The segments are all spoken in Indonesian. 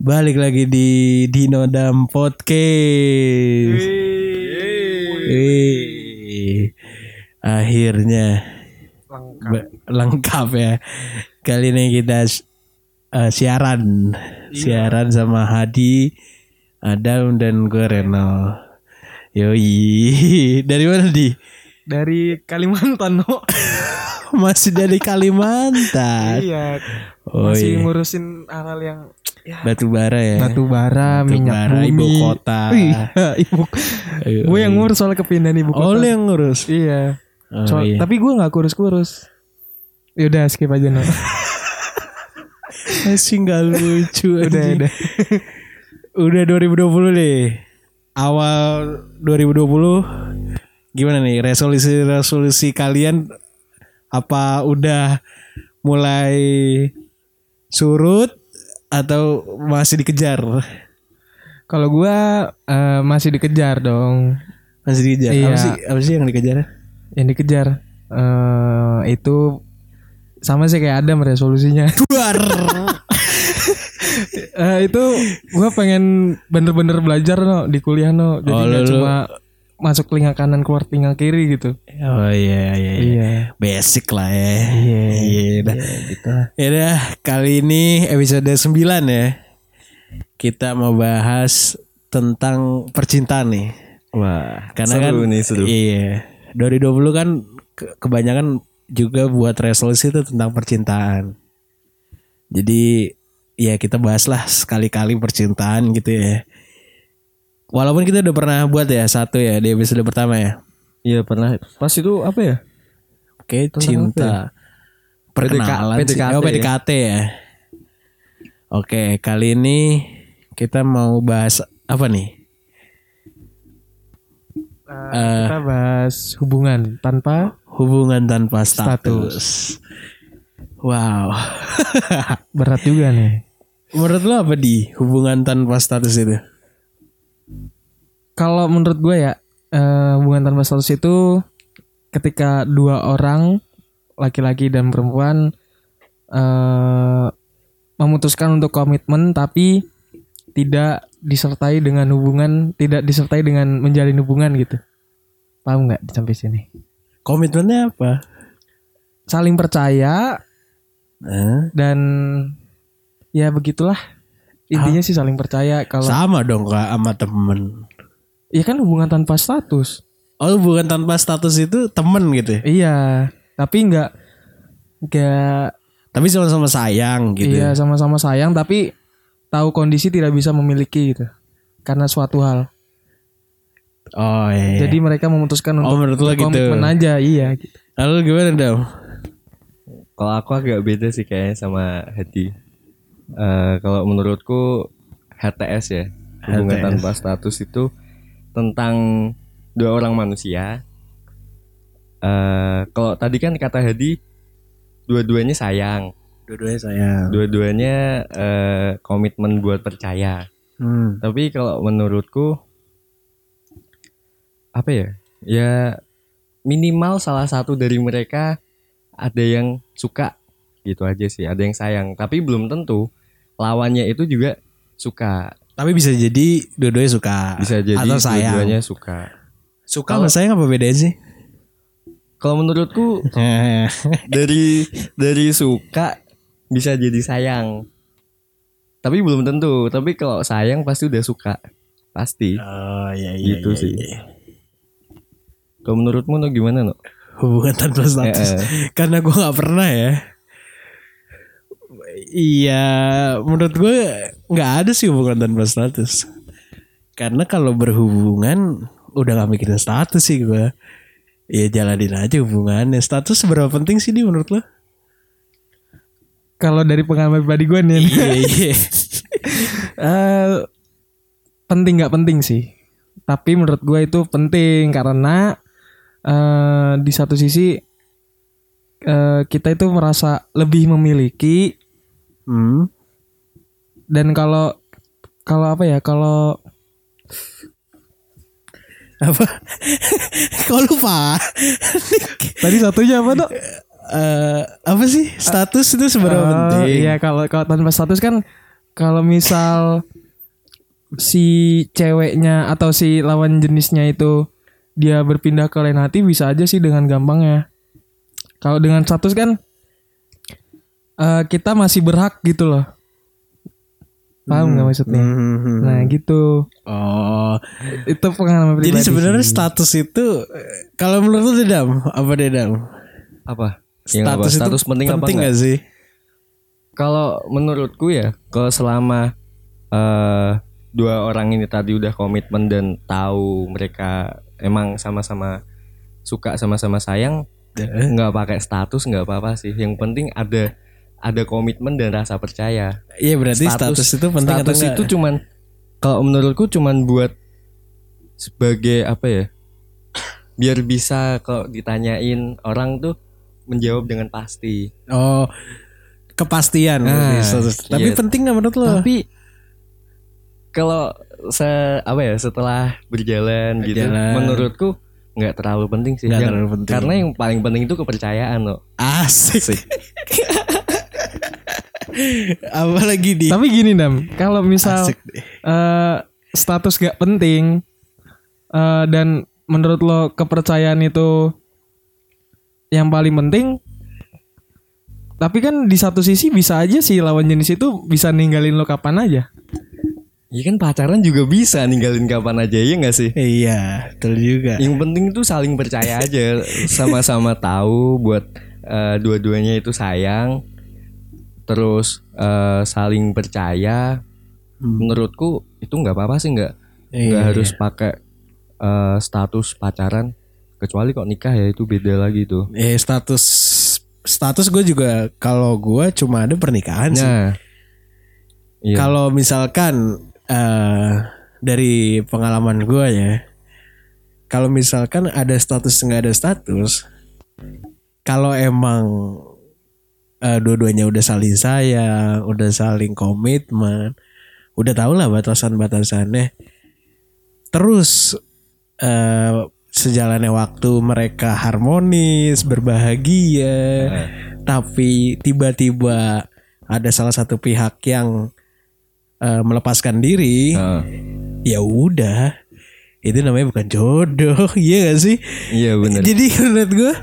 Balik lagi di Dino Dam Podcast. Wih. Akhirnya Be- lengkap ya. Kali ini kita eh, siaran, siaran sama Hadi, Adam dan gue Reno. Yoi, dari mana di? Dari Kalimantan no. Masih dari Kalimantan. iya Oh masih iya. ngurusin hal-hal yang ya, Batu bara ya. batu bara Batu minyak bara, bumi ibu kota. Iya, ibu gue yang ayo. ngurus soal kepindahan ibu kota Oh, lu yang ngurus. iya Oh, Soal- iya. tapi gue nggak kurus-kurus Yaudah skip aja no Masih nggak lucu Udah udah Udah 2020 deh. Awal 2020 gimana nih resolusi-resolusi kalian apa udah mulai surut atau masih dikejar? Kalau gue eh, masih dikejar dong Masih dikejar. Apa Iya. sih apa sih yang dikejar? Yang dikejar eh itu sama sih kayak Adam resolusinya Duar. Eh, itu gue pengen bener-bener belajar no di kuliah no jadi Oh, lu- cuma masuk telinga kanan keluar telinga kiri gitu oh iya iya. iya. iya Basic lah ya. Iya. Iya. dah. gitu lah. Ya udah, kali ini episode 9 ya. Kita mau bahas tentang percintaan nih. Wah, Karena seru kan nih seru. Iya. 2020 kan ke- kebanyakan juga buat resolusi itu tentang percintaan. Jadi ya kita bahaslah sekali-kali percintaan gitu ya. Walaupun kita udah pernah buat ya satu ya di episode pertama ya. Iya pernah. Pas itu apa ya? Oke, cinta. Perkenalan sih. PDKT Oh, ya. PDKT ya. Oke, kali ini kita mau bahas apa nih? Eh, kita bahas hubungan tanpa Hubungan tanpa status. Status. Wow. berat juga nih Menurut lo apa di hubungan tanpa status itu? Kalau menurut gue ya eh, hubungan tanpa status itu ketika dua orang laki-laki dan perempuan eh, memutuskan untuk komitmen tapi tidak disertai dengan hubungan tidak disertai dengan menjalin hubungan gitu paham nggak sampai sini Komitmennya apa? saling percaya Hah? dan ya begitulah intinya sih saling percaya kalau Sama dong kak sama temen. Ya kan hubungan tanpa status Oh hubungan tanpa status itu temen gitu ya? iya tapi nggak nggak Tapi sama-sama sayang gitu. iya sama-sama sayang tapi tahu kondisi tidak bisa memiliki gitu karena suatu hal Oh iya. jadi mereka memutuskan Oh, untuk menurut lo gitu. komitmen aja iya gitu. Lalu gimana dong? Kalau aku agak beda sih kayaknya sama Hadi. Eh, kalau menurutku HTS ya, hubungan HTS. tanpa status itu tentang dua orang manusia. Eh, kalau tadi kan kata Hadi, dua-duanya sayang, Dua-duanya sayang. dua-duanya eh, komitmen buat percaya. Hmm. Tapi kalau menurutku apa ya? Ya minimal salah satu dari mereka ada yang suka gitu aja sih, ada yang sayang. Tapi belum tentu lawannya itu juga suka. Tapi bisa jadi dua-duanya suka. Bisa jadi atau sayang. dua-duanya suka. Suka sama sayang apa bedanya sih? Kalau menurutku dari dari suka bisa jadi sayang. Tapi belum tentu. Tapi kalau sayang pasti udah suka. Pasti. oh iya iya. Gitu iya, sih. iya. Kalau menurutmu no gimana no? Hubungan tanpa status. Karena gue nggak pernah ya. Iya, menurut gue nggak ada sih hubungan tanpa status. Karena kalau berhubungan udah gak mikirin status sih gue. Ya jalanin aja hubungannya. Status seberapa penting sih di menurut lo? kalau dari pengalaman pribadi gue nih iya iya. eh, penting nggak penting sih tapi menurut gue itu penting karena eh, di satu sisi eh, kita itu merasa lebih memiliki Hmm. dan kalau kalau apa ya kalau Apa? Kok lupa? Tadi satunya apa tuh? Eh, apa sih status itu seberapa Oh, penting? Iya kalau kalau tanpa status kan kalau misal si ceweknya atau si lawan jenisnya itu dia berpindah ke lain hati bisa aja sih dengan gampangnya. Kalau dengan status kan eh, kita masih berhak gitu loh. Paham nggak maksudnya? Hmm. Nah gitu. Oh, Itu pengalaman pribadi. jadi sebenarnya status itu kalau menurut lu Dedam, apa Dedam? Apa? Yang apa? Status, Status itu penting, apa penting enggak? gak sih? Kalau menurutku ya, kalau selama eh dua orang ini tadi udah komitmen dan tahu mereka emang sama-sama suka sama-sama sayang, nggak pakai status nggak apa-apa sih. Yang penting ada ada komitmen dan rasa percaya. Iya berarti status, itu penting atau status enggak? itu cuman kalau menurutku cuman buat sebagai apa ya? Biar bisa kalau ditanyain orang tuh menjawab dengan pasti. Oh, kepastian Nah, status. Tapi iya. penting gak menurut lo? Tapi kalau se apa ya setelah berjalan, gitu, Berjalan. menurutku nggak terlalu penting sih. Nggak Yang- terlalu penting. Karena yang paling penting itu kepercayaan loh. Asik. Apalagi di Tapi gini dam, kalau misal eh, status gak penting eh, dan menurut lo kepercayaan itu yang paling penting tapi kan di satu sisi bisa aja sih lawan jenis itu bisa ninggalin lo kapan aja Iya kan pacaran juga bisa ninggalin kapan aja ya nggak sih? Iya, betul juga. Yang penting itu saling percaya aja, sama-sama tahu buat eh, dua-duanya itu sayang, terus eh, saling percaya. Menurutku itu nggak apa-apa sih nggak nggak Iya. harus pakai eh, status pacaran, kecuali kok nikah ya itu beda lagi tuh. Eh status status gue juga kalau gue cuma ada pernikahan sih. Nah, iya. Kalau misalkan eh dari pengalaman gue ya, kalau misalkan ada status nggak ada status, kalau emang eh, dua-duanya udah saling sayang, udah saling komitmen, udah tau lah batasan-batasannya. Terus eh, sejalannya waktu mereka harmonis, berbahagia, tapi tiba-tiba ada salah satu pihak yang eh, melepaskan diri, Heeh. ya udah, itu namanya bukan jodoh, iya gak sih? iya benar. Jadi menurut gue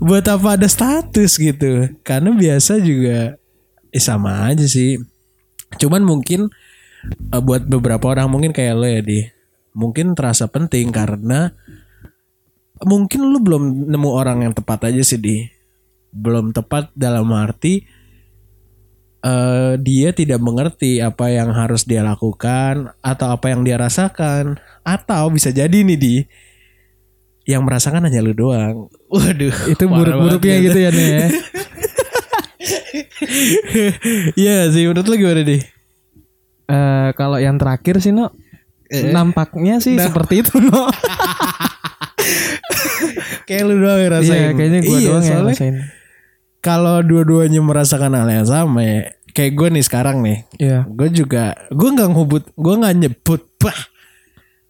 buat apa ada status gitu? Karena biasa juga eh, sama aja sih. Cuman mungkin eh, buat beberapa orang mungkin kayak lo ya di mungkin terasa penting karena mungkin lu belum nemu orang yang tepat aja sih di belum tepat dalam arti eh, dia tidak mengerti apa yang harus dia lakukan atau apa yang dia rasakan atau bisa jadi nih di yang merasakan hanya lu doang. Waduh, itu buruk-buruknya gitu ya nih ya. Iya sih menurut lu gimana nih? Eh, kalau yang terakhir sih no nampaknya sih seperti itu no Kayak lu doang yang rasain. iya kayaknya gue Iya, doang yang rasain. Kalau dua-duanya merasakan hal yang sama ya, kayak gue nih sekarang nih, iya. gue juga gue nggak ngubut, gue nggak nyebut, bah,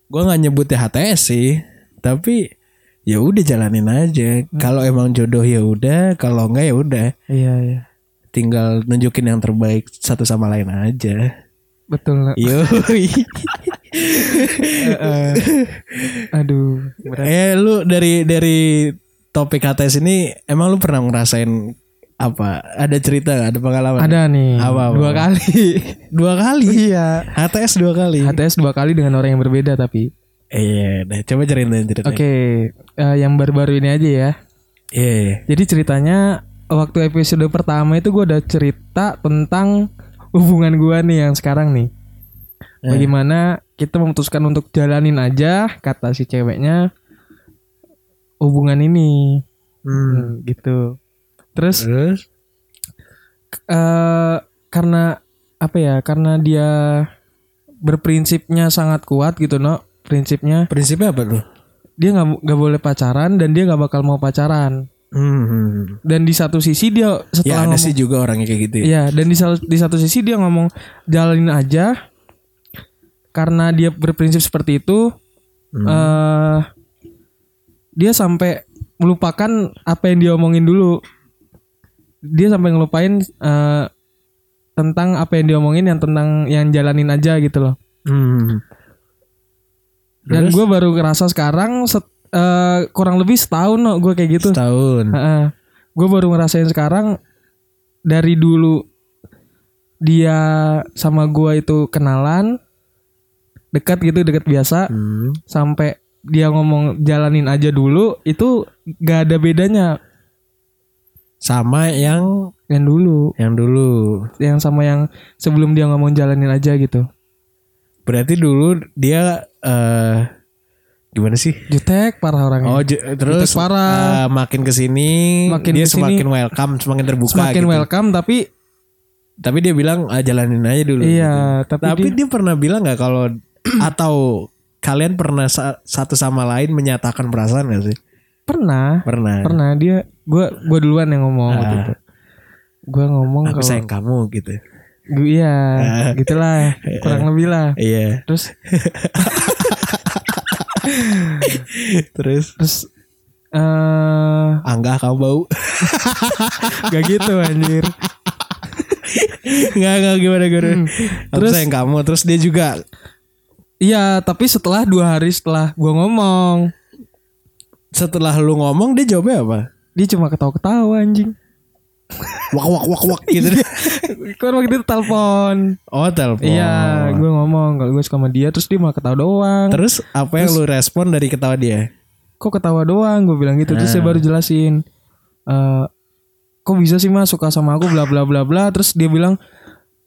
gue nggak nyebut HTS sih, tapi ya udah jalanin aja. Kalau emang jodoh ya udah, kalau enggak ya udah, iya iya tinggal nunjukin yang terbaik satu sama lain aja. betul no. Yo, aduh berat. eh lu dari dari topik HTS ini emang lu pernah ngerasain apa? Ada cerita? Ada pengalaman? ada nih Apa, apa, dua kali Dua kali. iya HTS dua kali. HTS dua kali dengan orang yang berbeda tapi Iya, deh coba ceritain cerita. oke eh, yang baru-baru ini aja ya Iya. Jadi ceritanya waktu episode pertama itu gue udah cerita tentang hubungan gue nih yang sekarang nih. Bagaimana kita memutuskan untuk jalanin aja kata si ceweknya hubungan ini, Hmm. Hmm, gitu. Terus Terus? eh karena apa ya? Karena dia berprinsipnya sangat kuat gitu, no. Prinsipnya Prinsipnya apa tuh? dia nggak nggak boleh pacaran dan dia nggak bakal mau pacaran. Hmm. Dan di satu sisi dia Ya setelah ada ngomong, sih juga orangnya kayak gitu. Ya. Iya, dan di, di satu sisi dia ngomong jalanin aja karena dia berprinsip seperti itu. eh dia sampai melupakan apa yang dia omongin dulu. Dia sampai ngelupain eh tentang apa yang dia omongin yang tentang yang jalanin aja gitu loh. Hmm. Dan gue baru ngerasa sekarang set- eh, kurang lebih setahun no, gue kayak gitu. Setahun. gue baru ngerasain sekarang dari dulu dia sama gue itu kenalan dekat gitu dekat biasa Hmm. sampai dia ngomong jalanin aja dulu itu gak ada bedanya Sama yang yang dulu yang dulu. yang sama yang sebelum dia ngomong jalanin aja gitu Berarti dulu dia eh gimana sih? jutek parah orangnya Oh, ju- terus Jutek parah. eh, makin ke sini Makin dia ke sini, semakin welcome, semakin terbuka semakin gitu. welcome tapi Tapi dia bilang ah, jalanin aja dulu. Iya, gitu. tapi tapi dia- dia, pernah bilang nggak kalau atau kalian pernah sa- satu sama lain menyatakan perasaan gak sih? pernah Pernah. pernah dia gue gue duluan yang ngomong waktu Ah. itu gue ngomong Aku kalau sayang kamu gitu. Gu- iya gitulah kurang lebih lah Iya. terus Terus terus eh Angga kamu bau. gak gitu anjir Enggak enggak gimana gimana. Hmm. Terus- sayang kamu. Terus dia juga iya tapi setelah dua hari setelah gue ngomong setelah lu ngomong dia jawabnya apa? dia cuma ketawa-ketawa anjing Wak wak wak wak gitu. kan waktu itu telepon oh telepon. iya gue ngomong kalau gue suka sama dia terus dia malah ketawa doang Terus apa yang lu respon dari ketawa dia? kok ketawa doang gue bilang gitu terus saya baru jelasin eh kok bisa sih mas suka sama aku bla bla bla bla terus dia bilang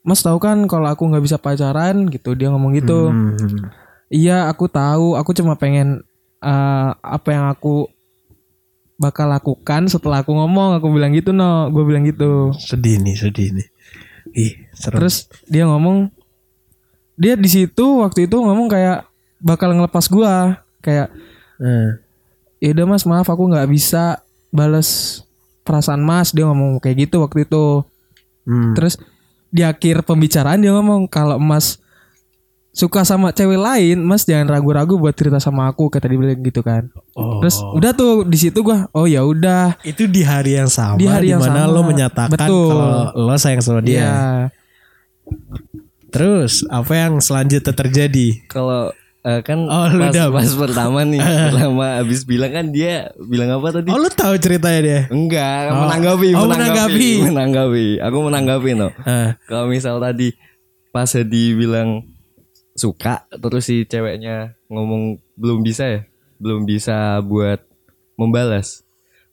mas tahu kan kalau aku nggak bisa pacaran gitu dia ngomong gitu Hmm. iya aku tahu aku cuma pengen eh, apa yang aku bakal lakukan setelah aku ngomong. Aku bilang gitu no. Gue bilang gitu. Sedih nih, sedih nih. Ih, serem. terus dia ngomong dia di situ waktu itu ngomong kayak bakal ngelepas gua. Kayak Eh, ya udah mas maaf aku nggak bisa bales perasaan mas. Dia ngomong kayak gitu waktu itu. Hmm. terus di akhir pembicaraan dia ngomong kalau mas suka sama cewek lain mas jangan ragu-ragu buat cerita sama aku kata dia bilang gitu kan Oh. terus udah tuh di situ gua oh ya udah itu di hari yang sama Di hari yang di mana sama. lo menyatakan Betul. kalau lo sayang sama dia. Iya. Terus apa yang selanjutnya terjadi? Kalau eh, kan Oh, lu pas, udah. pas pertama nih, pertama abis bilang kan dia bilang apa tadi? Oh lo tahu ceritanya dia? Enggak, Oh. menanggapi, Oh, menanggapi, menanggapi. menanggapi. Aku menanggapi no. Eh, Kalau misal tadi pas Hedi bilang suka, terus si ceweknya ngomong belum bisa ya, belum bisa buat membalas.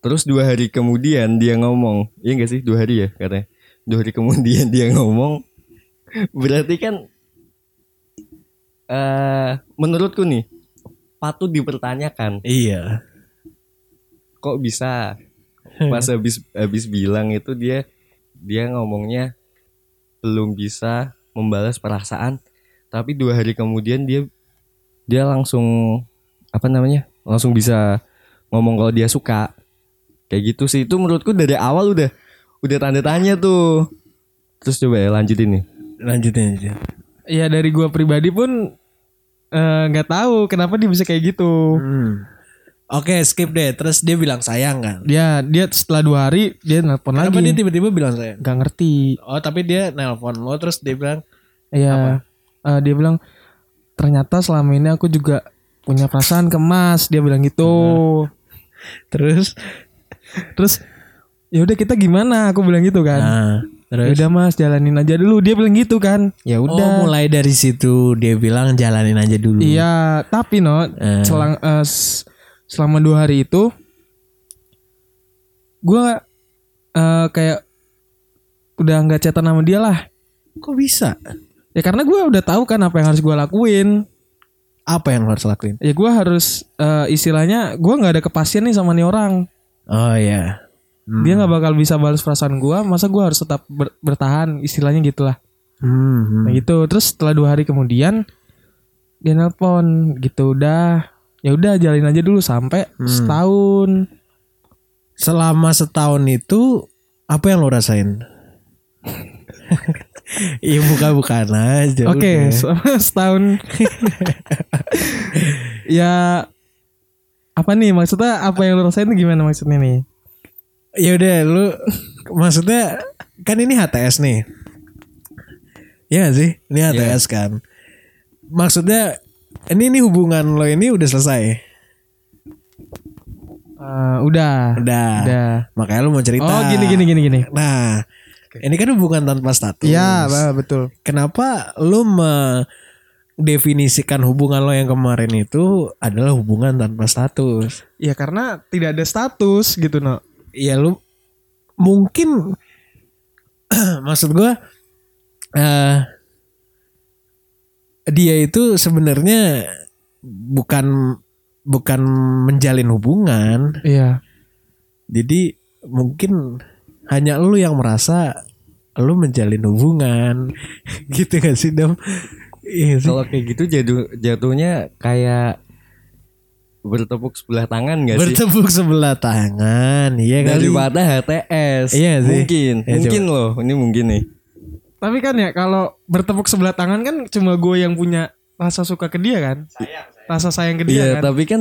Terus dua hari kemudian dia ngomong, iya enggak sih? Dua hari ya? katanya. Dua hari kemudian dia ngomong, berarti kan eh menurutku nih patut dipertanyakan. Iya. kok bisa? Pas habis habis bilang itu dia dia ngomongnya belum bisa membalas perasaan tapi dua hari kemudian dia dia langsung apa namanya langsung bisa ngomong kalau dia suka kayak gitu sih itu menurutku dari awal udah udah tanda tanya tuh terus coba ya lanjutin nih Lanjutin aja. ya dari gua pribadi pun eh, nggak tahu kenapa dia bisa kayak gitu Hmm. Oke skip deh. Terus dia bilang sayang kan? dia dia setelah dua hari dia nelpon Kenapa dia lagi tiba-tiba bilang sayang? nggak ngerti Oh tapi dia nelpon lo terus dia bilang Iya. Eh, dia bilang ternyata selama ini aku juga punya perasaan ke Mas. Dia bilang gitu. terus Terus ya udah kita gimana? Aku bilang gitu kan. nah Ya terus udah Mas, jalanin aja dulu. Dia bilang gitu kan. Ya Oh udah. mulai dari situ dia bilang jalanin aja dulu. Iya, tapi no, Eh. selang s- selama dua hari itu gua eh, kayak udah nggak chatan sama dia lah. Kok bisa? Ya karena gua udah tahu kan apa yang harus gua lakuin. Apa yang harus lakuin? Ya gua harus eh, istilahnya gua nggak ada kepastian nih sama nih orang. Oh iya. Hmm. dia nggak bakal bisa balas perasaan gua masa gua harus tetap ber- bertahan istilahnya gitulah Hmm, hmm. nah gitu terus setelah dua hari kemudian dia nelpon gitu udah ya udah jalin aja dulu sampai setahun Selama setahun itu apa yang lo rasain? Iya buka-bukan aja. oke selama setahun ya apa nih maksudnya apa yang lu rasain tuh gimana maksudnya nih? Ya udah lu maksudnya kan ini HTS nih. Iya sih? Ini HTS kan. Maksudnya ini ini hubungan lo ini udah selesai. Eh, udah. Udah. Udah. Makanya lu mau cerita. Oh gini gini gini gini. Nah, ini kan hubungan tanpa status. Iya, betul. Kenapa lu mendefinisikan hubungan lo yang kemarin itu adalah hubungan tanpa status? Ya karena tidak ada status gitu no. ya lu mungkin maksud gua eh dia itu sebenarnya bukan bukan menjalin hubungan Iya. jadi mungkin hanya lu yang merasa lu menjalin hubungan gitu gak sih dam iya sih Kalau kayak gitu jatuh jatuhnya kayak bertepuk sebelah tangan gak sih? bertepuk sebelah tangan iya kali Daripada HTS. Iya sih. Mungkin, Ya, mungkin loh. Ini mungkin nih. Tapi kan ya kalau bertepuk sebelah tangan kan cuma gue yang punya rasa suka ke dia kan. Rasa sayang ke dia Iya, kan. tapi kan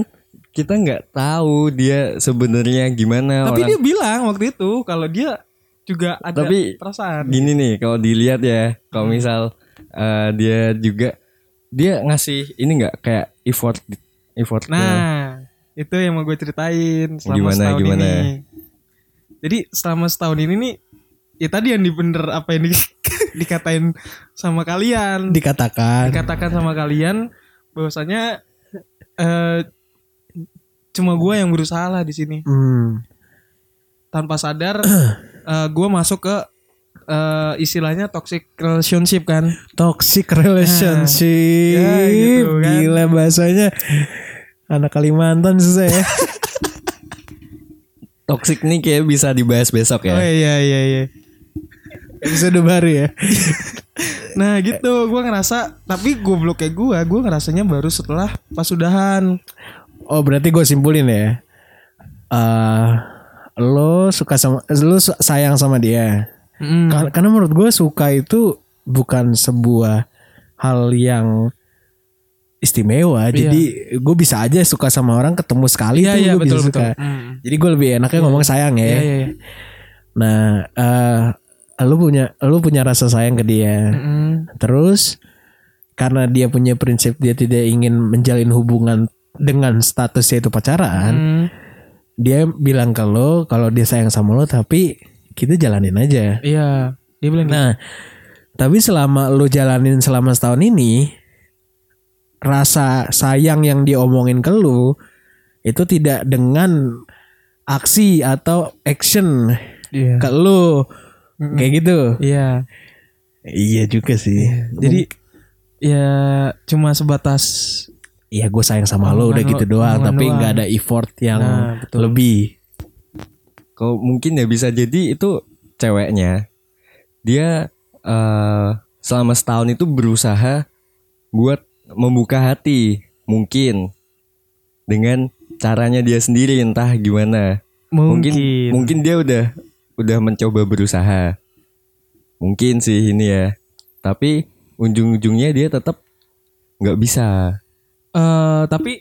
kita nggak tahu dia sebenarnya gimana Tapi orang. dia bilang waktu itu kalau dia juga ada Tapi perasaan. Gini nih, kalau dilihat ya, kalau misal eh, dia juga dia ngasih ini nggak kayak effort effort ke- Nah, itu yang mau gue ceritain selama Gimana, setahun gimana? ini. Jadi selama setahun ini nih, ya tadi yang di bener apa yang di- dikatain sama kalian, dikatakan dikatakan sama kalian bahwasanya eh cuma gue yang berusaha lah di sini. hmm. Tanpa sadar, eh gue masuk ke eh istilahnya toxic relationship kan. toxic relationship Ya, gitu kan. gila bahasanya anak Kalimantan susah ya Toxic nih kayak bisa dibahas besok ya. Oh iya iya iya. episode baru ya Nah gitu gue ngerasa Tapi goblok kayak gue Gue ngerasanya baru setelah pas udahan oh berarti gue simpulin ya. Eh lo suka sama lo sayang sama dia. Mm. Kar- karena menurut gue suka itu bukan sebuah hal yang istimewa. Jadi gue bisa aja suka sama orang ketemu sekali Iya tuh iya gue bisa betul suka. betul. Mm. jadi gue lebih enaknya ngomong sayang ya. Iya iya iya. Nah, eh lu punya lu punya rasa sayang ke dia. Mm. Terus karena dia punya prinsip dia tidak ingin menjalin hubungan dengan statusnya itu pacaran, Mm. dia bilang ke lo kalau dia sayang sama lo tapi kita jalanin aja. Iya Dia bilang gitu. Nah, tapi selama lu jalanin selama setahun ini rasa sayang yang diomongin ke lu itu tidak dengan aksi atau action Iya ke lu kayak gitu. Iya Iya juga sih. Jadi ya cuma sebatas Iya gue sayang sama lo udah gitu lo- doang tapi doang. nggak ada effort yang Nah, betul. lebih. Kalau mungkin ya bisa jadi itu ceweknya dia eh selama setahun itu berusaha buat membuka hati mungkin dengan caranya dia sendiri entah gimana. mungkin, Mungkin mungkin dia udah udah mencoba berusaha. Mungkin sih ini ya. Tapi ujung-ujungnya dia tetap nggak bisa. Eh, tapi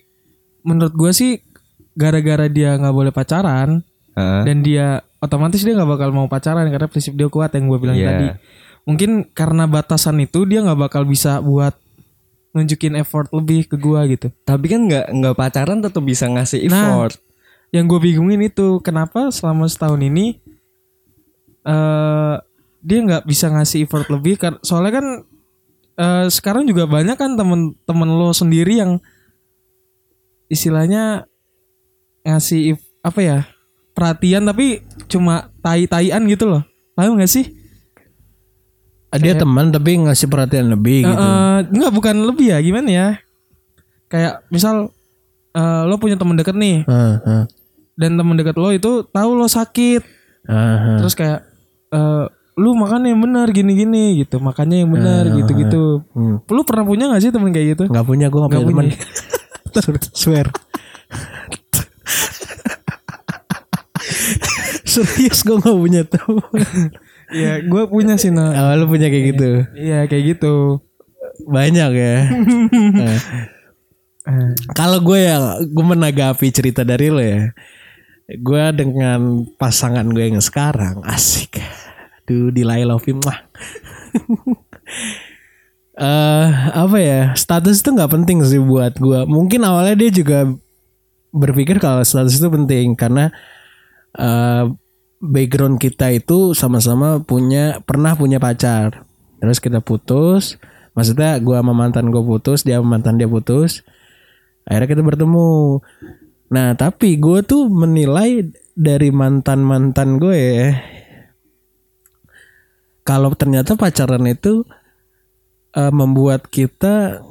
menurut gue sih gara-gara dia nggak boleh pacaran Heeh. dan dia otomatis dia nggak bakal mau pacaran karena prinsip dia kuat yang gue bilang Iya. tadi. Mungkin karena batasan itu dia nggak bakal bisa buat nunjukin effort lebih ke gua gitu. Tapi kan nggak nggak pacaran tetap bisa ngasih Nah, effort. Yang gue bingungin itu kenapa selama setahun ini eh dia nggak bisa ngasih effort lebih soalnya kan eh sekarang juga banyak kan temen-temen lo sendiri yang istilahnya ngasih apa ya perhatian tapi cuma tai-taian gitu loh. Paham gak sih? Dia teman tapi ngasih perhatian lebih Eh, gitu. eh, enggak bukan lebih ya gimana ya? Kayak misal eh, lo punya temen deket nih. Heeh, heeh, dan temen deket lo itu tahu lo sakit. Heeh. terus kayak eh lu makan yang benar gini-gini gitu makannya yang benar gitu-gitu Hmm. lu pernah punya gak sih temen kayak gitu Nggak punya gue nggak punya Nggak punya. Swear. Serius gue gak punya teman. Iya gue punya sih no Oh, lu punya kayak gitu. iya kayak gitu Banyak ya. Nah, Kalau gue ya, gue menanggapi cerita dari lo ya. Gue dengan pasangan gue yang sekarang asik. Duh, di love him mah. Eh apa ya? Status itu nggak penting sih buat gue. Mungkin awalnya dia juga berpikir kalau status itu penting karena eh background kita itu sama-sama punya pernah punya pacar. Terus kita putus. Maksudnya gue sama mantan gue putus, dia sama mantan dia putus akhirnya kita bertemu nah tapi gue tuh menilai dari mantan mantan gue ya kalau ternyata pacaran itu eh, membuat kita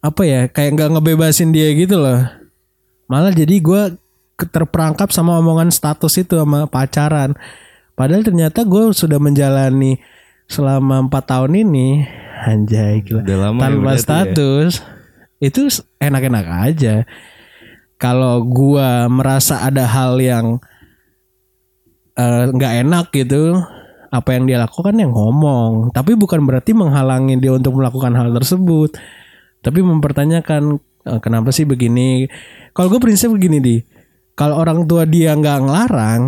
apa ya kayak nggak ngebebasin dia gitu loh malah jadi gue terperangkap sama omongan status itu sama pacaran padahal ternyata gue sudah menjalani selama empat tahun ini anjay gila Udah lama ya tanpa ya? status itu s- enak-enak aja. Kalau gua merasa ada hal yang eh, nggak enak gitu, apa yang dia lakukan yang ngomong, tapi bukan berarti menghalangi dia untuk melakukan hal tersebut. Tapi mempertanyakan eh, kenapa sih begini? Kalau gue prinsip begini di, kalau orang tua dia nggak ngelarang,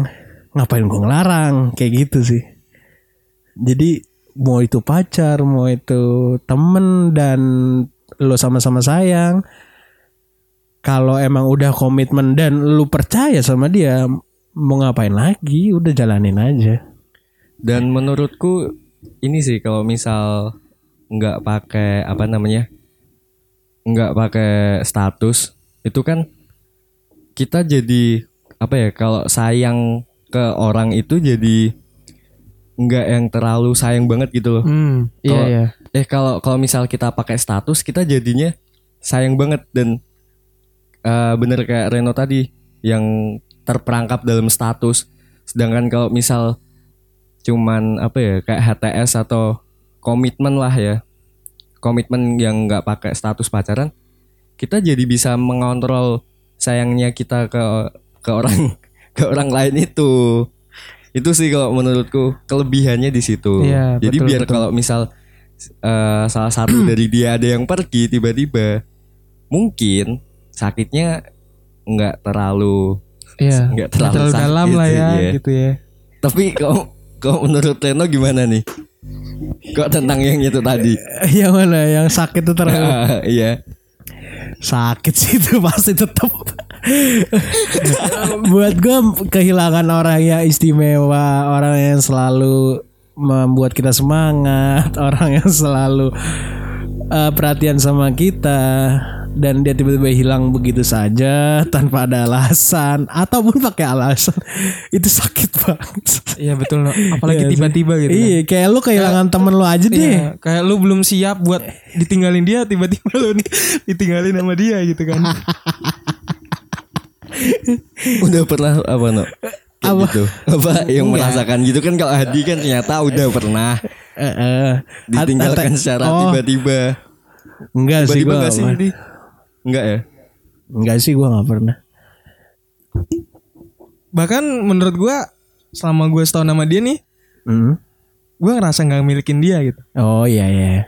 ngapain gue ngelarang? Kayak gitu sih. Jadi mau itu pacar, mau itu temen dan lo sama-sama sayang. Kalau emang udah komitmen dan lu percaya sama dia, mau ngapain lagi? Udah jalanin aja. Dan menurutku ini sih kalau misal nggak pakai apa namanya nggak pakai status itu kan kita jadi apa ya kalau sayang ke orang itu jadi nggak yang terlalu sayang banget gitu loh. hmm, iya iya. Eh kalau kalau misal kita pakai status kita jadinya sayang banget dan eh, bener kayak Reno tadi yang terperangkap dalam status. Sedangkan kalau misal cuman apa ya kayak HTS atau komitmen lah ya komitmen yang nggak pakai status pacaran kita jadi bisa mengontrol sayangnya kita ke ke orang ke orang lain itu itu sih kalau menurutku kelebihannya di situ Iya, jadi betul, biar betul. kalau misal eh, salah satu dari dia ada yang pergi tiba-tiba mungkin sakitnya nggak terlalu Iya. nggak Nggak terlalu terlalu sakit dalam lah ya, iya. gitu ya. tapi kalau kalau menurut Reno gimana nih kok tentang yang itu tadi yang mana? Yang sakit itu terlalu iya sakit sih itu pasti tetap. Buat gue kehilangan orang yang istimewa, orang yang selalu membuat kita semangat, orang yang selalu eh, perhatian sama kita dan dia tiba-tiba hilang begitu saja tanpa ada alasan ataupun pakai alasan itu sakit banget. Iya betul. no. Apalagi Iya tiba-tiba gitu. kan. Iya, kayak lu kehilangan temen lu aja deh. Iya, kayak lu belum siap buat ditinggalin dia, tiba-tiba lu nih ditinggalin sama dia gitu kan. udah pernah apa no Kayak Apa? gitu apa yang merasakan gitu kan kalau Hadi kan ternyata udah pernah Eh, eh. ditinggalkan secara oh, tiba-tiba Enggak sih tiba-tiba gua. nggak sih? Enggak ya Enggak sih gua nggak pernah. Bahkan menurut gua selama gue setahun sama dia nih, Hmm. gue ngerasa nggak milikin dia gitu. Oh iya iya.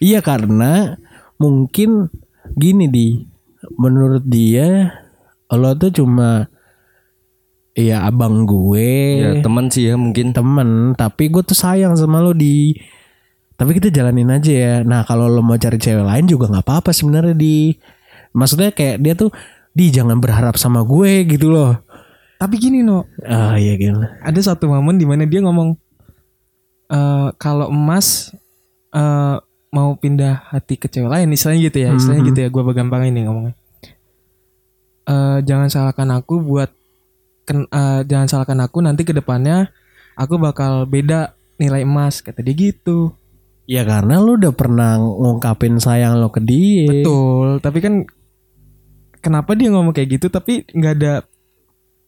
Iya karena mungkin gini di menurut dia lo tuh cuma ya abang gue ya teman sih ya mungkin temen tapi gue tuh sayang sama lo di tapi kita jalanin aja ya nah kalau lo mau cari cewek lain juga nggak apa-apa sebenarnya di maksudnya kayak dia tuh di jangan berharap sama gue gitu loh Tapi gini no, ah iya gitu ada satu momen di mana dia ngomong eh kalau emas eh mau pindah hati ke cewek lain, istilahnya gitu ya, istilahnya gitu ya. Gue gampang ini ngomongnya. Eh jangan salahkan aku buat ken- eh, jangan salahkan aku nanti ke depannya aku bakal beda nilai emas kata dia gitu. ya karena lo udah pernah ngungkapin sayang lo ke dia Betul, tapi kan kenapa dia ngomong kayak gitu tapi nggak ada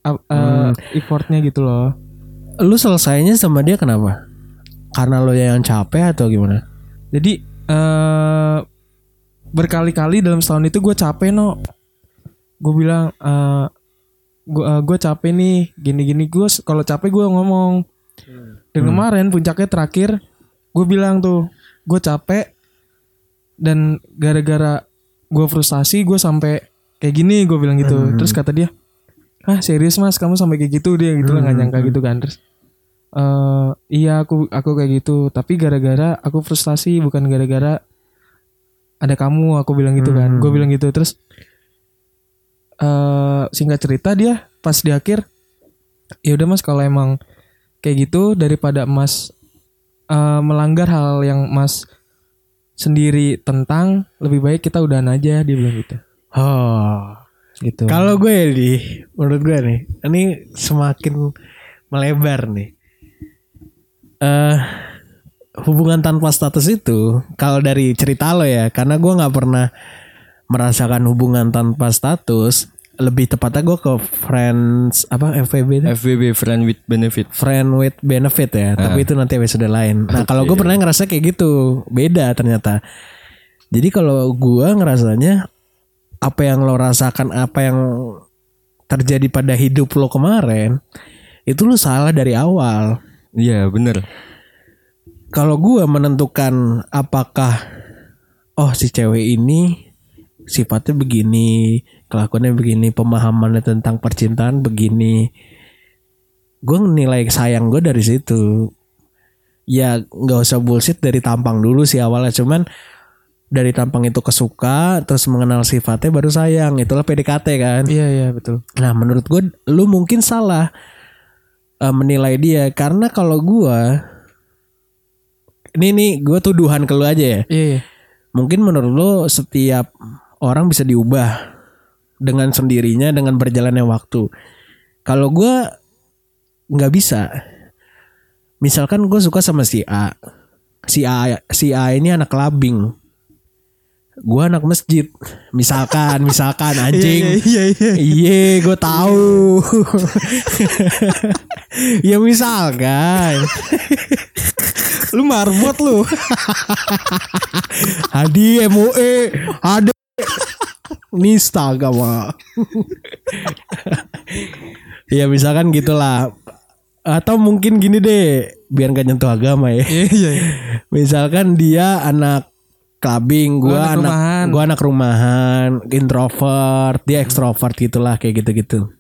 uh, uh, effortnya gitu loh. lu selesainya sama dia kenapa karena lo yang capek atau gimana Jadi eh berkali-kali dalam setahun itu gue capek no. Gue bilang eh gue gue capek nih gini-gini gue kalau capek gue ngomong. Dan kemarin puncaknya terakhir gue bilang tuh gue capek dan gara-gara gue frustasi gue sampai kayak gini gue bilang gitu. Hmm. terus kata dia ah serius mas? Kamu sampai kayak gitu? Dia gitu lah nggak Hmm. nyangka gitu kan. Terus eh iya aku aku kayak gitu. Tapi gara-gara aku frustasi bukan gara-gara ada kamu aku bilang gitu kan. Hmm. gue bilang gitu. Terus eh singkat cerita dia pas di akhir ya udah mas kalau emang kayak gitu daripada mas eh, melanggar hal yang mas sendiri tentang lebih baik kita udahan aja dia bilang gitu Oh. gitu Kalau gue di menurut gue nih, ini semakin melebar nih. Eh hubungan tanpa status itu kalau dari cerita lo ya, karena gue nggak pernah merasakan hubungan tanpa status, lebih tepatnya gue ke friends apa FWB itu? FWB friend with benefit. friend with benefit ya, tapi itu nanti episode lain. Nah, kalau gue pernah ngerasa kayak gitu, beda ternyata. Jadi kalau gue ngerasanya apa yang lo rasakan, apa yang terjadi pada hidup lo kemarin, itu lo salah dari awal. Iya bener. Kalau gue menentukan apakah oh si cewek ini sifatnya begini, kelakuannya begini, pemahamannya tentang percintaan begini, gue nilai sayang gue dari situ. Ya nggak usah bullshit dari tampang dulu sih awalnya, cuman dari tampang itu kesuka, terus mengenal sifatnya baru sayang. Itulah PDKT kan. iya iya betul Nah menurut gue lu mungkin salah eh, menilai dia karena kalau gue ini nih gue tuduhan ke lu aja ya. iya iya Mungkin menurut lu setiap orang bisa diubah dengan sendirinya dengan berjalannya waktu. Kalau gue nggak bisa. Misalkan gue suka sama si A, si A si A ini anak labing. Gue anak masjid. Misalkan, misalkan anjing. iya iya Iya, gue tahu. ya misalkan. lu marbot lu. Hadi MUE, ada nista agama. ya misalkan gitulah. Atau mungkin gini deh, biar gak nyentuh agama ya. iya iya Misalkan dia anak clubbing, Gua gua anak anak, rumahan. gua anak rumahan, introvert, dia ekstrovert gitulah kayak gitu-gitu.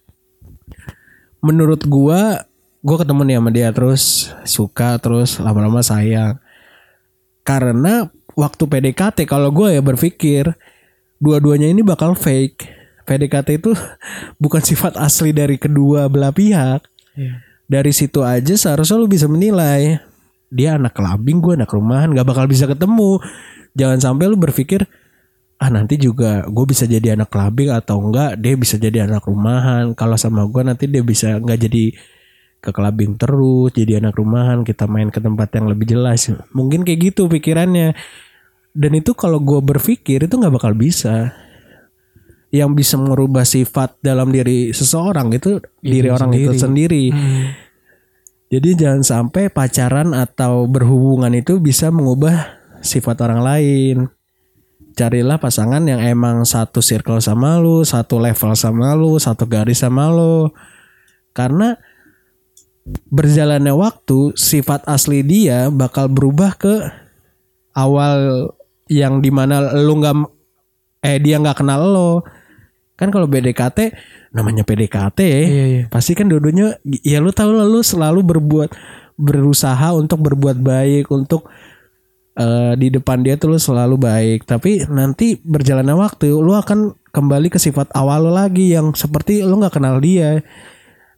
Menurut gua, gua ketemu nih sama dia terus suka terus lama-lama sayang. Karena waktu PDKT kalau gua ya berpikir dua-duanya ini bakal fake. PDKT itu bukan sifat asli dari kedua belah pihak. Dari situ aja seharusnya lu bisa menilai dia anak kelabing gue anak rumahan nggak bakal bisa ketemu jangan sampai lu berpikir ah nanti juga gue bisa jadi anak kelabing atau enggak dia bisa jadi anak rumahan. Kalau sama gue nanti dia bisa nggak jadi ke kelabing terus jadi anak rumahan kita main ke tempat yang lebih jelas. Mungkin kayak gitu pikirannya. Dan itu kalau gue berpikir itu nggak bakal bisa. Yang bisa merubah sifat dalam diri seseorang itu diri orang itu sendiri. Hmm. jadi jangan sampai pacaran atau berhubungan itu bisa mengubah sifat orang lain. Carilah pasangan yang emang satu circle sama lu, satu level sama lu, satu garis sama lu. Karena berjalannya waktu, sifat asli dia bakal berubah ke awal yang di mana lu nggak eh dia nggak kenal lo. Kan kalau BDKT namanya PDKT ya. Iya, iya. Pasti kan dua-duanya ya lu tahu lah lu selalu berbuat berusaha untuk berbuat baik untuk eh, di depan dia tuh lu selalu baik. Tapi nanti berjalannya waktu lu akan kembali ke sifat awal lu lagi yang seperti lu nggak kenal dia.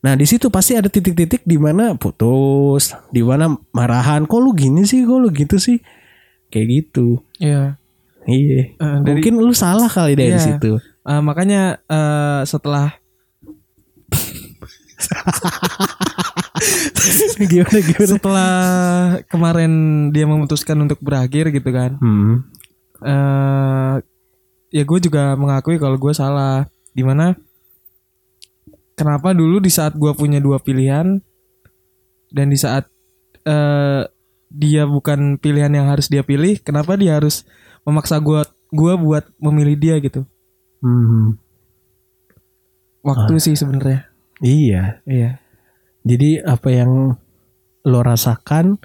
Nah di situ pasti ada titik-titik di mana putus, di mana marahan. Kok lu gini sih? Kok lu gitu sih? Kayak gitu. iya Iya. Eh, dari- Mungkin lu salah kali dari Iya. situ. Eh, makanya eh, setelah gimana gimana? setelah kemarin dia memutuskan untuk berakhir gitu kan Hmm. eh ya gue juga mengakui kalau gue salah di mana kenapa dulu di saat gue punya dua pilihan dan di saat eh dia bukan pilihan yang harus dia pilih kenapa dia harus memaksa gue gua buat memilih dia gitu Hmm. waktu sih sebenarnya Iya. iya Jadi apa yang lo rasakan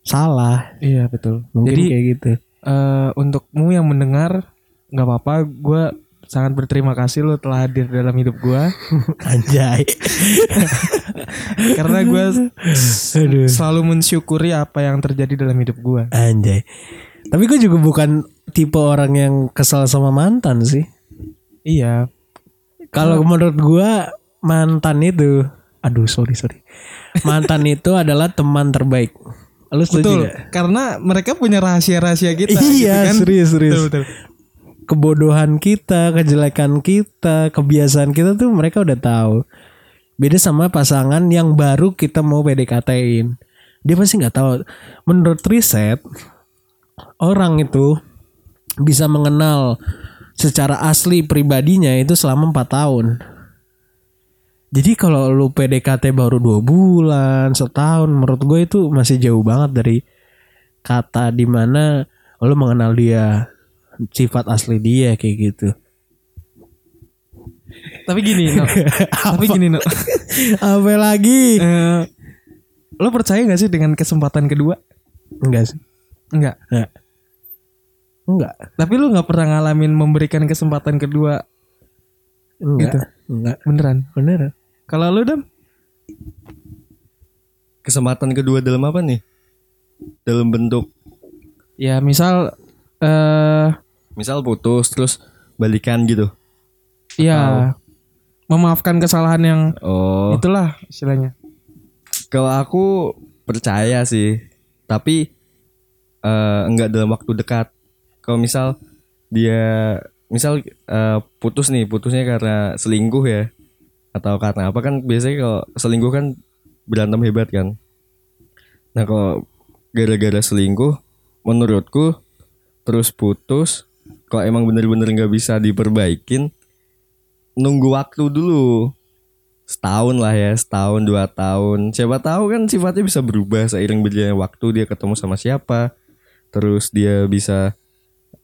salah. iya betul Mungkin jadi kayak gitu. eh untukmu yang mendengar nggak apa-apa gue sangat berterima kasih lo telah hadir dalam hidup gue Anjay. karena gue selalu mensyukuri apa yang terjadi dalam hidup gue Anjay. Tapi gue juga bukan tipe orang yang kesal sama mantan sih. iya Kalau menurut gua mantan itu, aduh sorry sorry, mantan itu adalah teman terbaik. Lu setuju betul karena mereka punya rahasia-rahasia kita Iya gitu kan. serius serius. betul, betul. Kebodohan kita, kejelekan kita, kebiasaan kita tuh mereka udah tahu. Beda sama pasangan yang baru kita mau PDKT-in. Dia pasti nggak tahu. Menurut riset, orang itu bisa mengenal secara asli pribadinya itu selama 4 tahun. Jadi kalau lu PDKT baru dua bulan, setahun, menurut gue itu masih jauh banget dari kata di mana lu mengenal dia, sifat asli dia kayak gitu. tapi gini no. tapi gini no Apa lagi? Eh, lo percaya gak sih dengan kesempatan kedua Enggak sih. enggak Enggak. Enggak. tapi lo nggak pernah ngalamin memberikan kesempatan kedua Enggak. Gitu. Enggak. beneran Bener. Kalau lo dam Kesempatan kedua dalam apa nih? Dalam bentuk ya misal eh misal putus terus balikan gitu. ya memaafkan kesalahan yang Oh. itulah istilahnya Kalau aku percaya sih, tapi eh, enggak dalam waktu dekat. Kalau misal dia misal eh, putus nih, putusnya karena selingkuh ya atau karena apa? Kan biasanya kalau selingkuh kan berantem hebat kan. Nah, kalau gara-gara selingkuh menurutku terus putus kalau emang bener-bener nggak bisa diperbaikin nunggu waktu dulu. Setahun lah ya setahun dua tahun. Siapa tahu kan sifatnya bisa berubah seiring berjalannya waktu dia ketemu sama siapa. Terus dia bisa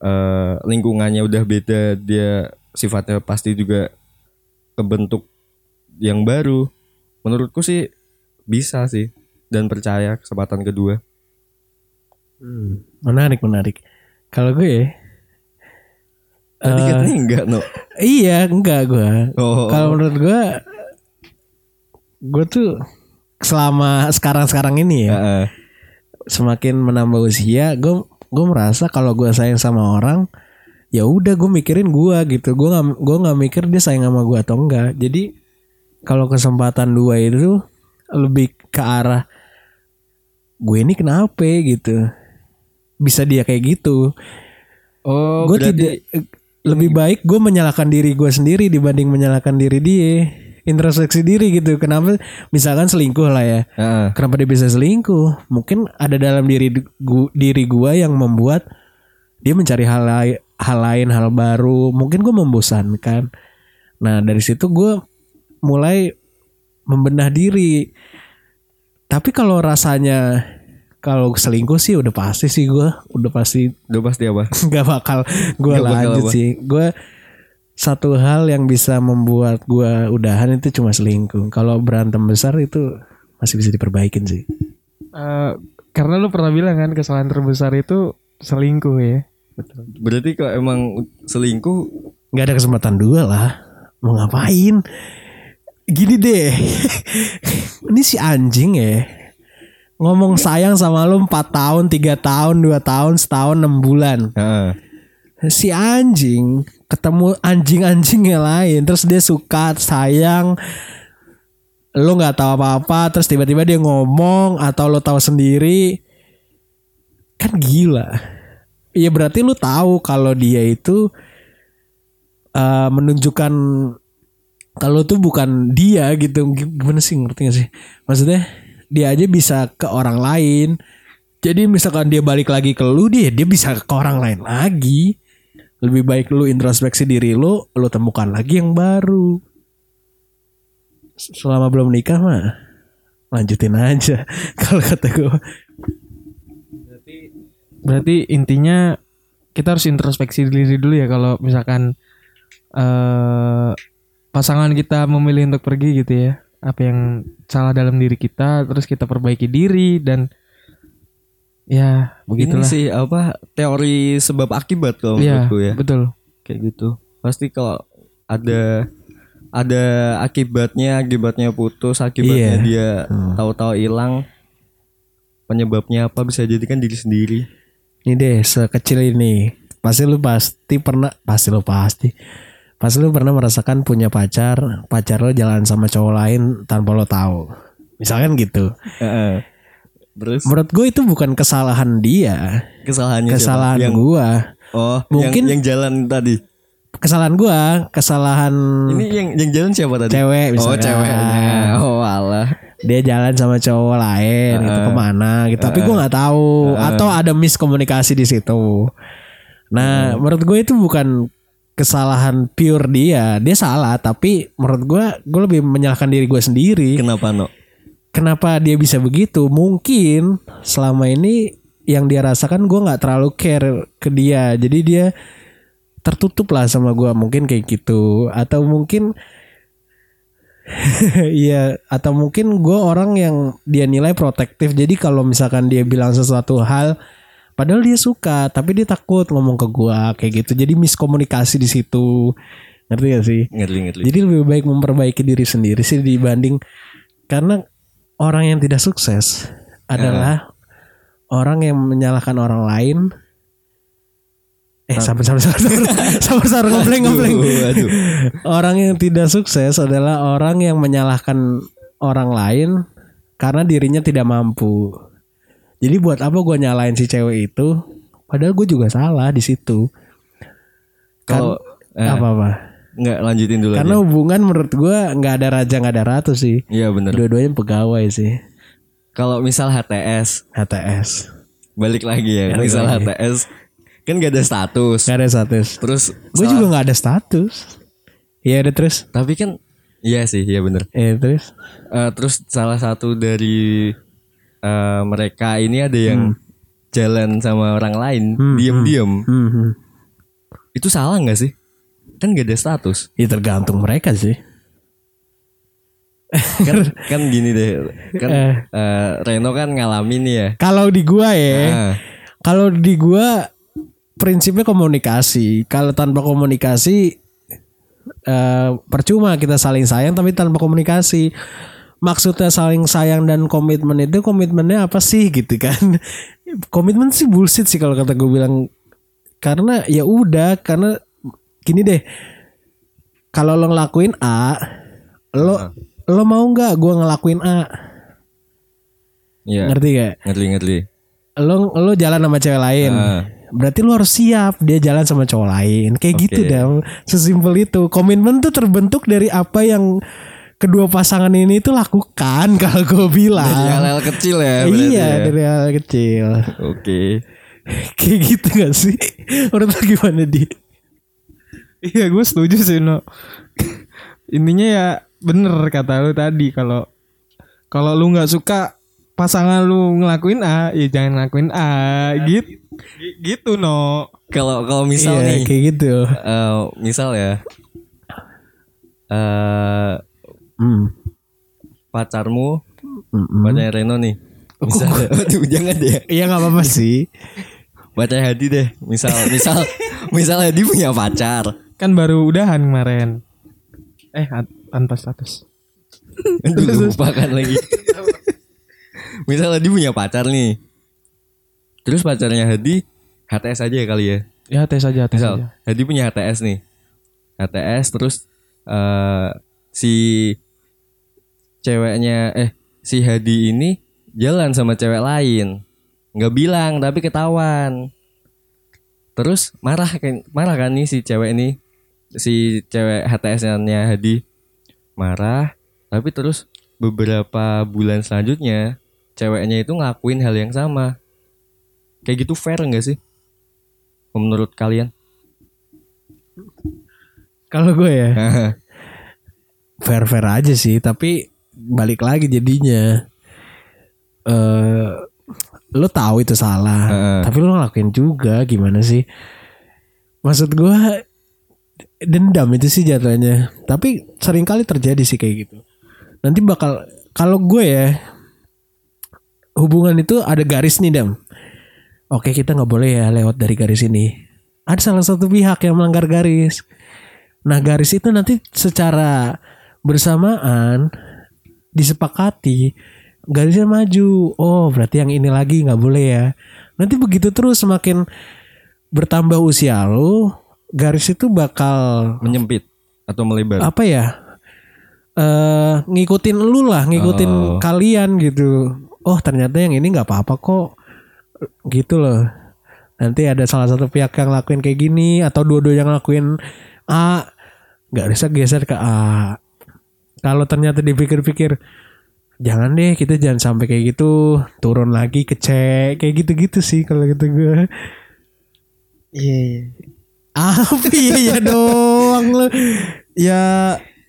eh, lingkungannya udah beda dia sifatnya pasti juga kebentuk yang baru menurutku sih bisa sih dan percaya kesempatan kedua Hmm, menarik menarik. Kalau gue tadi Eh, katanya enggak no iya enggak gue. oh, Kalau menurut gue gue tuh selama sekarang-sekarang ini ya Heeh. semakin menambah usia gue gue merasa kalau gue sayang sama orang ya udah gue mikirin gue gitu gue nggak gue nggak mikir dia sayang sama gue atau enggak jadi kalau kesempatan dua itu lebih ke arah gue ini kenapa gitu? Bisa dia kayak gitu. Oh gue berarti- tidak lebih baik gue menyalahkan diri gue sendiri dibanding menyalahkan diri dia. Introspeksi diri gitu. Kenapa? Misalkan selingkuh lah ya. Heeh. kenapa dia bisa selingkuh? Mungkin ada dalam diri gu, diri gua yang membuat dia mencari hal lain hal lain hal baru. Mungkin gue membosankan. Nah dari situ gue mulai membenah diri. Tapi kalau rasanya kalau selingkuh sih udah pasti sih gue udah pasti udah pasti apa? nggak bakal gue lanjut apa? sih. Gue satu hal yang bisa membuat gue udahan itu cuma selingkuh. Kalau berantem besar itu masih bisa diperbaikin sih. Eh, karena lo pernah bilang kan kesalahan terbesar itu selingkuh ya. Berarti kalau emang selingkuh nggak ada kesempatan dua lah. Mau ngapain gini deh. Ini si anjing ya. Ngomong sayang sama lu 4 tahun 3 tahun 2 tahun setahun 6 bulan. Heeh. si anjing ketemu anjing-anjing yang lain terus dia suka sayang. Lo nggak tahu apa-apa terus tiba-tiba dia ngomong atau lo tahu sendiri. Kan gila. Iya berarti lu tahu kalau dia itu eh, menunjukkan kalau tuh bukan dia gitu gimana sih ngerti gak sih? Maksudnya dia aja bisa ke orang lain. Jadi misalkan dia balik lagi ke lu dia dia bisa ke orang lain lagi. Lebih baik lu introspeksi diri lu lu temukan lagi yang baru. Selama belum nikah mah lanjutin aja kalau kata gue berarti intinya kita harus introspeksi diri dulu ya kalau misalkan eh pasangan kita memilih untuk pergi gitu ya. Apa yang salah dalam diri kita terus kita perbaiki diri dan ya Ini begitulah sih apa teori sebab akibat kalau Iya, menurutku ya. betul. kayak gitu. Pasti kalau ada ada akibatnya akibatnya putus akibatnya Iya. dia tahu-tahu hilang penyebabnya apa bisa jadi kan diri sendiri. Ini deh sekecil ini. Pasti lu pasti pernah pasti lu pasti pasti lu pernah merasakan punya pacar pacar lo jalan sama cowok lain tanpa lo tahu? Misalkan gitu. Heeh. terus? Menurut gue itu bukan kesalahan dia. Kesalahannya siapa? kesalahan yang gua. Oh Mungkin- yang, yang jalan tadi. Kesalahan gua kesalahan ini yang yang jalan siapa tadi? Cewek oh misalkan ceweknya. Oh alah. Dia jalan sama cowok lain gitu ke mana gitu. Tapi gue nggak tahu. Atau ada miskomunikasi di situ. Nah menurut gue itu bukan kesalahan pure dia dia salah. Tapi menurut gue gue lebih menyalahkan diri gue sendiri. Kenapa no kenapa dia bisa begitu? Mungkin selama ini yang dia rasakan gue nggak terlalu care ke dia. Jadi dia tertutup lah sama gue mungkin kayak gitu. Atau mungkin Iya atau mungkin gue orang yang dia nilai protektif. Jadi kalau misalkan dia bilang sesuatu hal padahal dia suka tapi dia takut ngomong ke gue kayak gitu jadi miskomunikasi di situ ngerti gak sih ngerti ngerti jadi lebih baik memperbaiki diri sendiri sih dibanding karena orang yang tidak sukses adalah orang yang menyalahkan orang lain. Eh sabar sabar sabar sabar sabar sabar ngebleng. Aduh, aduh. Orang yang tidak sukses adalah orang yang menyalahkan orang lain karena dirinya tidak mampu. Jadi buat apa gue nyalain si cewek itu? Padahal gue juga salah di situ. kalau eh, apa apa? nggak lanjutin dulu Karena aja. hubungan menurut gue nggak ada raja nggak ada ratu sih. iya bener Dua-duanya pegawai sih. kalau misal HTS HTS. balik lagi ya Balik misal lagi. HTS kan gak ada status Gak ada status. terus Gue juga nggak ada status. Iya ada terus. tapi kan iya sih iya bener Iya terus. Eh, terus salah satu dari eh, mereka ini ada yang jalan sama orang lain diam-diam Hmm, hmm. itu salah nggak sih kan gak ada status Ya tergantung mereka sih. kan kan gini deh kan eh, Reno kan ngalamin ya Kalau di gua ya, Ah, kalau di gua prinsipnya komunikasi. Kalau tanpa komunikasi eh, percuma kita saling sayang tapi tanpa komunikasi. Maksudnya saling sayang dan komitmen itu komitmennya apa sih gitu kan? Komitmen sih bullshit sih kalau kata gue bilang. Karena ya udah karena gini deh. Kalau lo ngelakuin A, lo lo mau nggak gue ngelakuin A? iya Ngerti gak? ngerti ngerti lo lo jalan sama cewek lain Ah. berarti lo harus siap dia jalan sama cowok lain kayak Oke. gitu dong sesimpel itu komitmen tuh terbentuk dari apa yang kedua pasangan ini tuh lakukan kalau gue bilang dari hal-hal kecil ya berarti iya ya. dari hal kecil oke kayak gitu gak sih menurut lo gimana di Iya gue setuju sih no. Intinya ya bener kata lu tadi kalau kalau lu nggak suka pasangan lu ngelakuin A, ya jangan ngelakuin A, gitu. Gitu no. kalau kalau misal iya nih kayak gitu eh, misal ya eh hmm. pacarmu Mm-mm. pacarnya Reno nih misal Aduh, jangan deh iya nggak apa-apa sih pacarnya Hadi deh misal misal misal Hadi punya pacar Kan baru udahan kemarin. Eh tanpa status. Aduh, lupa kan lagi misal Hadi punya pacar nih terus pacarnya Hadi HTS aja ya kali ya Ya tes aja tes misal aja. Hadi punya HTS nih HTS terus eh si ceweknya eh si Hadi ini jalan sama cewek lain. Nggak bilang tapi ketahuan. Terus marah kan marah kan nih si cewek ini si cewek HTS-nya Hadi. Marah tapi terus beberapa bulan selanjutnya ceweknya itu ngelakuin hal yang sama. Kayak gitu fair nggak sih? Menurut kalian? Kalau gue ya fair fair aja sih tapi balik lagi jadinya. Eh lo tahu itu salah Heeh. tapi lo ngelakuin juga gimana sih? Maksud gue dendam itu sih jatuhnya. Tapi sering kali terjadi sih kayak gitu. Nanti bakal kalau gue ya hubungan itu ada garis nih dam. Oke kita nggak boleh ya lewat dari garis ini. Ada salah satu pihak yang melanggar garis. Nah garis itu nanti secara bersamaan disepakati garisnya maju. Oh berarti yang ini lagi nggak boleh ya. Nanti begitu terus semakin bertambah usia lu, garis itu bakal Menyempit atau melebar. apa ya? eh ngikutin lu lah, ngikutin Oh. kalian gitu. Oh ternyata yang ini nggak apa-apa kok, gitu loh. Nanti ada salah satu pihak yang lakuin kayak gini atau dua-dua yang lakuin A, nggak bisa geser ke A. Kalau ternyata dipikir-pikir, jangan deh kita jangan sampai kayak gitu, turun lagi ke C, kayak gitu-gitu sih kalau gitu gue. Iya, iya. Apa iya ya doang lu. Ya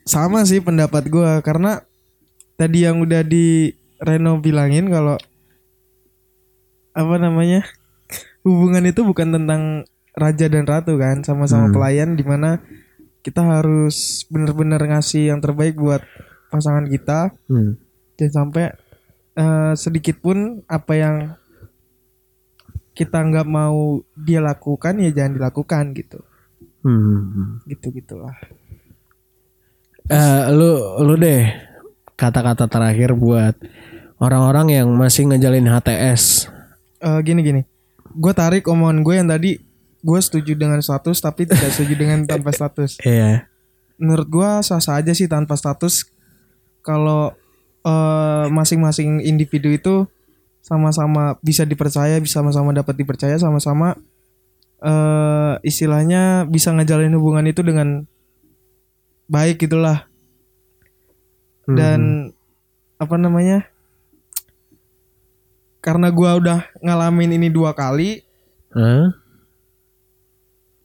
sama sih pendapat gua karena tadi yang udah di Reno bilangin kalau apa namanya hubungan itu bukan tentang raja dan ratu kan sama-sama Hmm. pelayan di mana kita harus benar-benar ngasih yang terbaik buat pasangan kita Hmm. jangan sampai eh, sedikit pun apa yang kita nggak mau dia lakukan ya jangan dilakukan gitu Hmm. gitu gitulah Eh, lu lu deh kata-kata terakhir buat orang-orang yang masih ngejalin HTS. Eh, gini gini gue tarik omongan gue yang tadi gue setuju dengan status tapi tidak setuju dengan tanpa status Iya. menurut gue sah-sah aja sih tanpa status kalau eh, masing-masing individu itu sama-sama bisa dipercaya bisa sama-sama dapat dipercaya sama-sama eh istilahnya bisa ngejalin hubungan itu dengan baik gitulah dan apa namanya karena gua udah ngalamin ini dua kali Hah?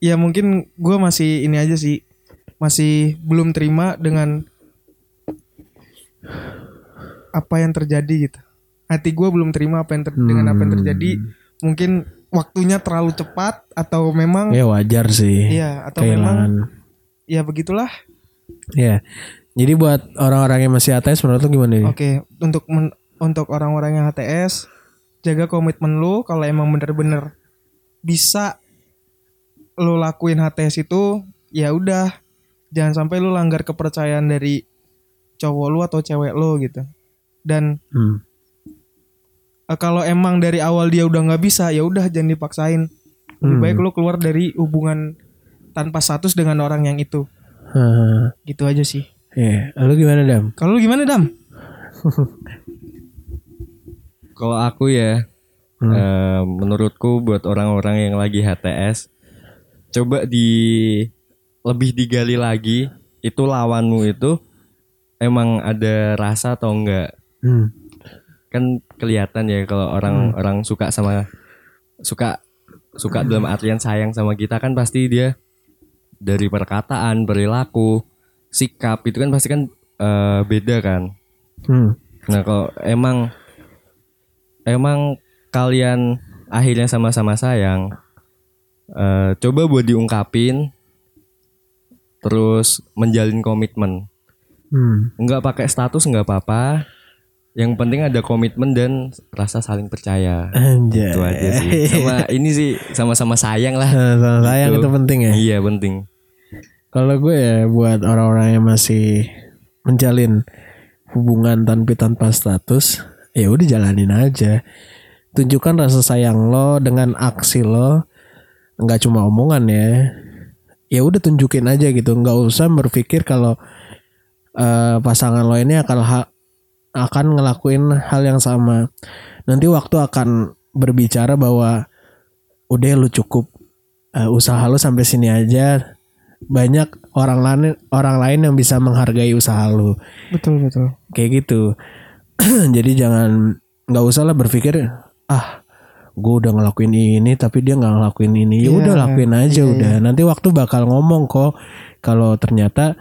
Ya mungkin gua masih ini aja sih masih belum terima dengan apa yang terjadi gitu hati gua belum terima apa yang ter- dengan apa yang terjadi mungkin waktunya terlalu cepat atau memang Ya wajar sih. iya atau memang Kehilangan. ya begitulah Iya. Jadi buat orang-orang yang masih HTS menurut lu gimana nih? Oke, untuk men- untuk orang-orang yang HTS, jaga komitmen lu kalau emang bener-bener bisa lu lakuin HTS itu, ya udah jangan sampai lu langgar kepercayaan dari cowok lu atau cewek lu gitu. Dan Hmm. eh, kalau emang dari awal dia udah nggak bisa, ya udah jangan dipaksain. Lebih Hmm. baik lu keluar dari hubungan tanpa status dengan orang yang itu. Hah. Gitu aja sih. Iya. Lu gimana Dam? Kalau lu gimana, Dam? Kalau aku ya, Hmm. eh, menurutku buat orang-orang yang lagi HTS, coba di lebih digali lagi itu lawanmu itu emang ada rasa atau enggak? Hmm. Kan kelihatan ya kalau orang-orang suka sama suka suka dalam artian sayang sama kita kan pasti dia dari perkataan, perilaku, sikap itu kan pasti kan eh, beda kan. Hmm. Nah kalau emang emang kalian akhirnya sama-sama sayang, eh, coba buat diungkapin, terus menjalin komitmen. Hmm. Nggak pakai status nggak apa-apa. Yang penting ada komitmen dan rasa saling percaya. Anjay. Itu aja sih. Sama ini sih sama-sama sayang lah. Nah, sama sayang Gitu. itu penting ya. Iya penting. Kalau gue ya buat orang-orang yang masih menjalin hubungan tanpa tanpa status, ya udah jalanin aja. Tunjukkan rasa sayang lo dengan aksi lo, nggak cuma omongan ya. Ya udah tunjukin aja gitu, nggak usah berpikir kalau eh, pasangan lo ini akan ha- akan ngelakuin hal yang sama. Nanti waktu akan berbicara bahwa udah lu cukup eh, usaha lu sampai sini aja banyak orang lain orang lain yang bisa menghargai usaha lu Betul, betul. kayak gitu jadi jangan nggak usah lah berpikir ah gue udah ngelakuin ini tapi dia nggak ngelakuin ini. Ya Iya, udah lakuin aja iya, udah. Nanti waktu bakal ngomong kok kalau ternyata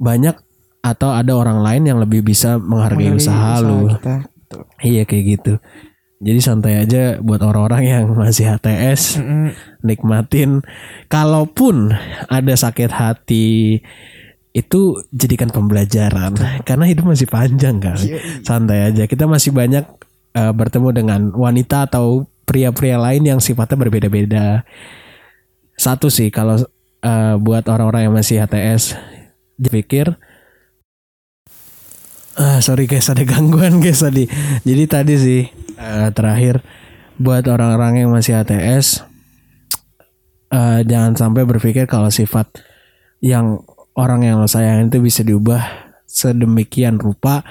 banyak atau ada orang lain yang lebih bisa menghargai Menghargai usaha, lu. kita. Betul. iya kayak gitu. Jadi santai aja buat orang-orang yang masih HTS Mm-mm. nikmatin. Kalaupun ada sakit hati itu jadikan pembelajaran. Karena hidup masih panjang kan? Santai aja. Kita masih banyak eh, bertemu dengan wanita atau pria-pria lain yang sifatnya berbeda-beda. Satu sih kalau eh, buat orang-orang yang masih HTS pikir ah sorry guys ada gangguan guys tadi. Jadi tadi sih eh, terakhir buat orang-orang yang masih HTS eh, jangan sampai berpikir kalau sifat yang orang yang lo sayang itu bisa diubah sedemikian rupa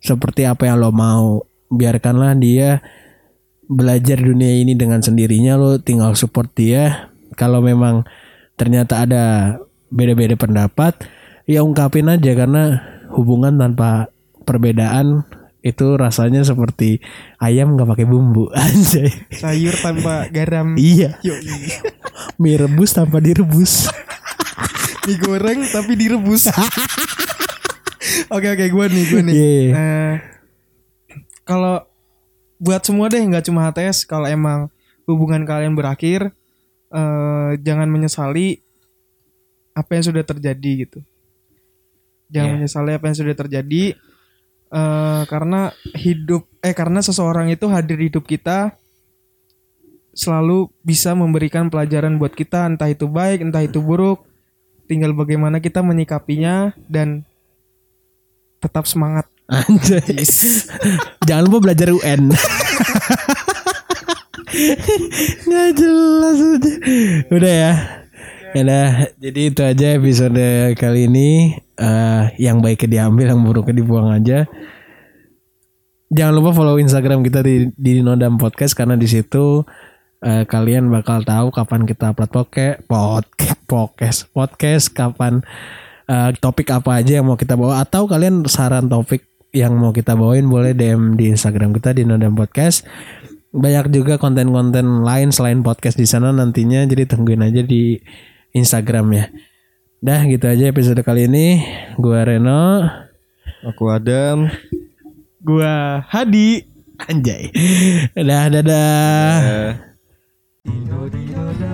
seperti apa yang lo mau. Biarkanlah dia belajar dunia ini dengan sendirinya lo tinggal support dia. Kalau memang ternyata ada beda-beda pendapat ya ungkapin aja karena hubungan tanpa perbedaan itu rasanya seperti ayam nggak pakai bumbu. Anjay. Sayur tanpa garam. Iya. Mie rebus tanpa direbus. Digoreng tapi direbus. Oke oke gue nih gue nih. Iya. Eh, kalau buat semua deh nggak cuma HTS kalau emang hubungan kalian berakhir eh, jangan menyesali apa yang sudah terjadi gitu. Jangan Iya. menyesali apa yang sudah terjadi eh, karena hidup eh karena seseorang itu hadir di hidup kita selalu bisa memberikan pelajaran buat kita. Entah itu baik entah itu buruk. Tinggal bagaimana kita menyikapinya dan tetap semangat anjay. Jangan lupa belajar UN nggak jelas aja udah ya. Udah, jadi itu aja episode kali ini. Eh, yang baiknya diambil, yang buruknya dibuang aja. Jangan lupa follow Instagram kita di, di Nodam Podcast karena di situ eh, kalian bakal tahu kapan kita upload podcast, podcast, podcast, podcast, kapan eh, topik apa aja yang mau kita bawa atau kalian saran topik yang mau kita bawain boleh DM di Instagram kita di Nodam Podcast. Banyak juga konten-konten lain selain podcast di sana nantinya jadi tungguin aja di Instagram ya. Dah gitu aja episode kali ini. Gua Reno. Aku Adam. gua Hadi Anjay. Dah dadah. Eh,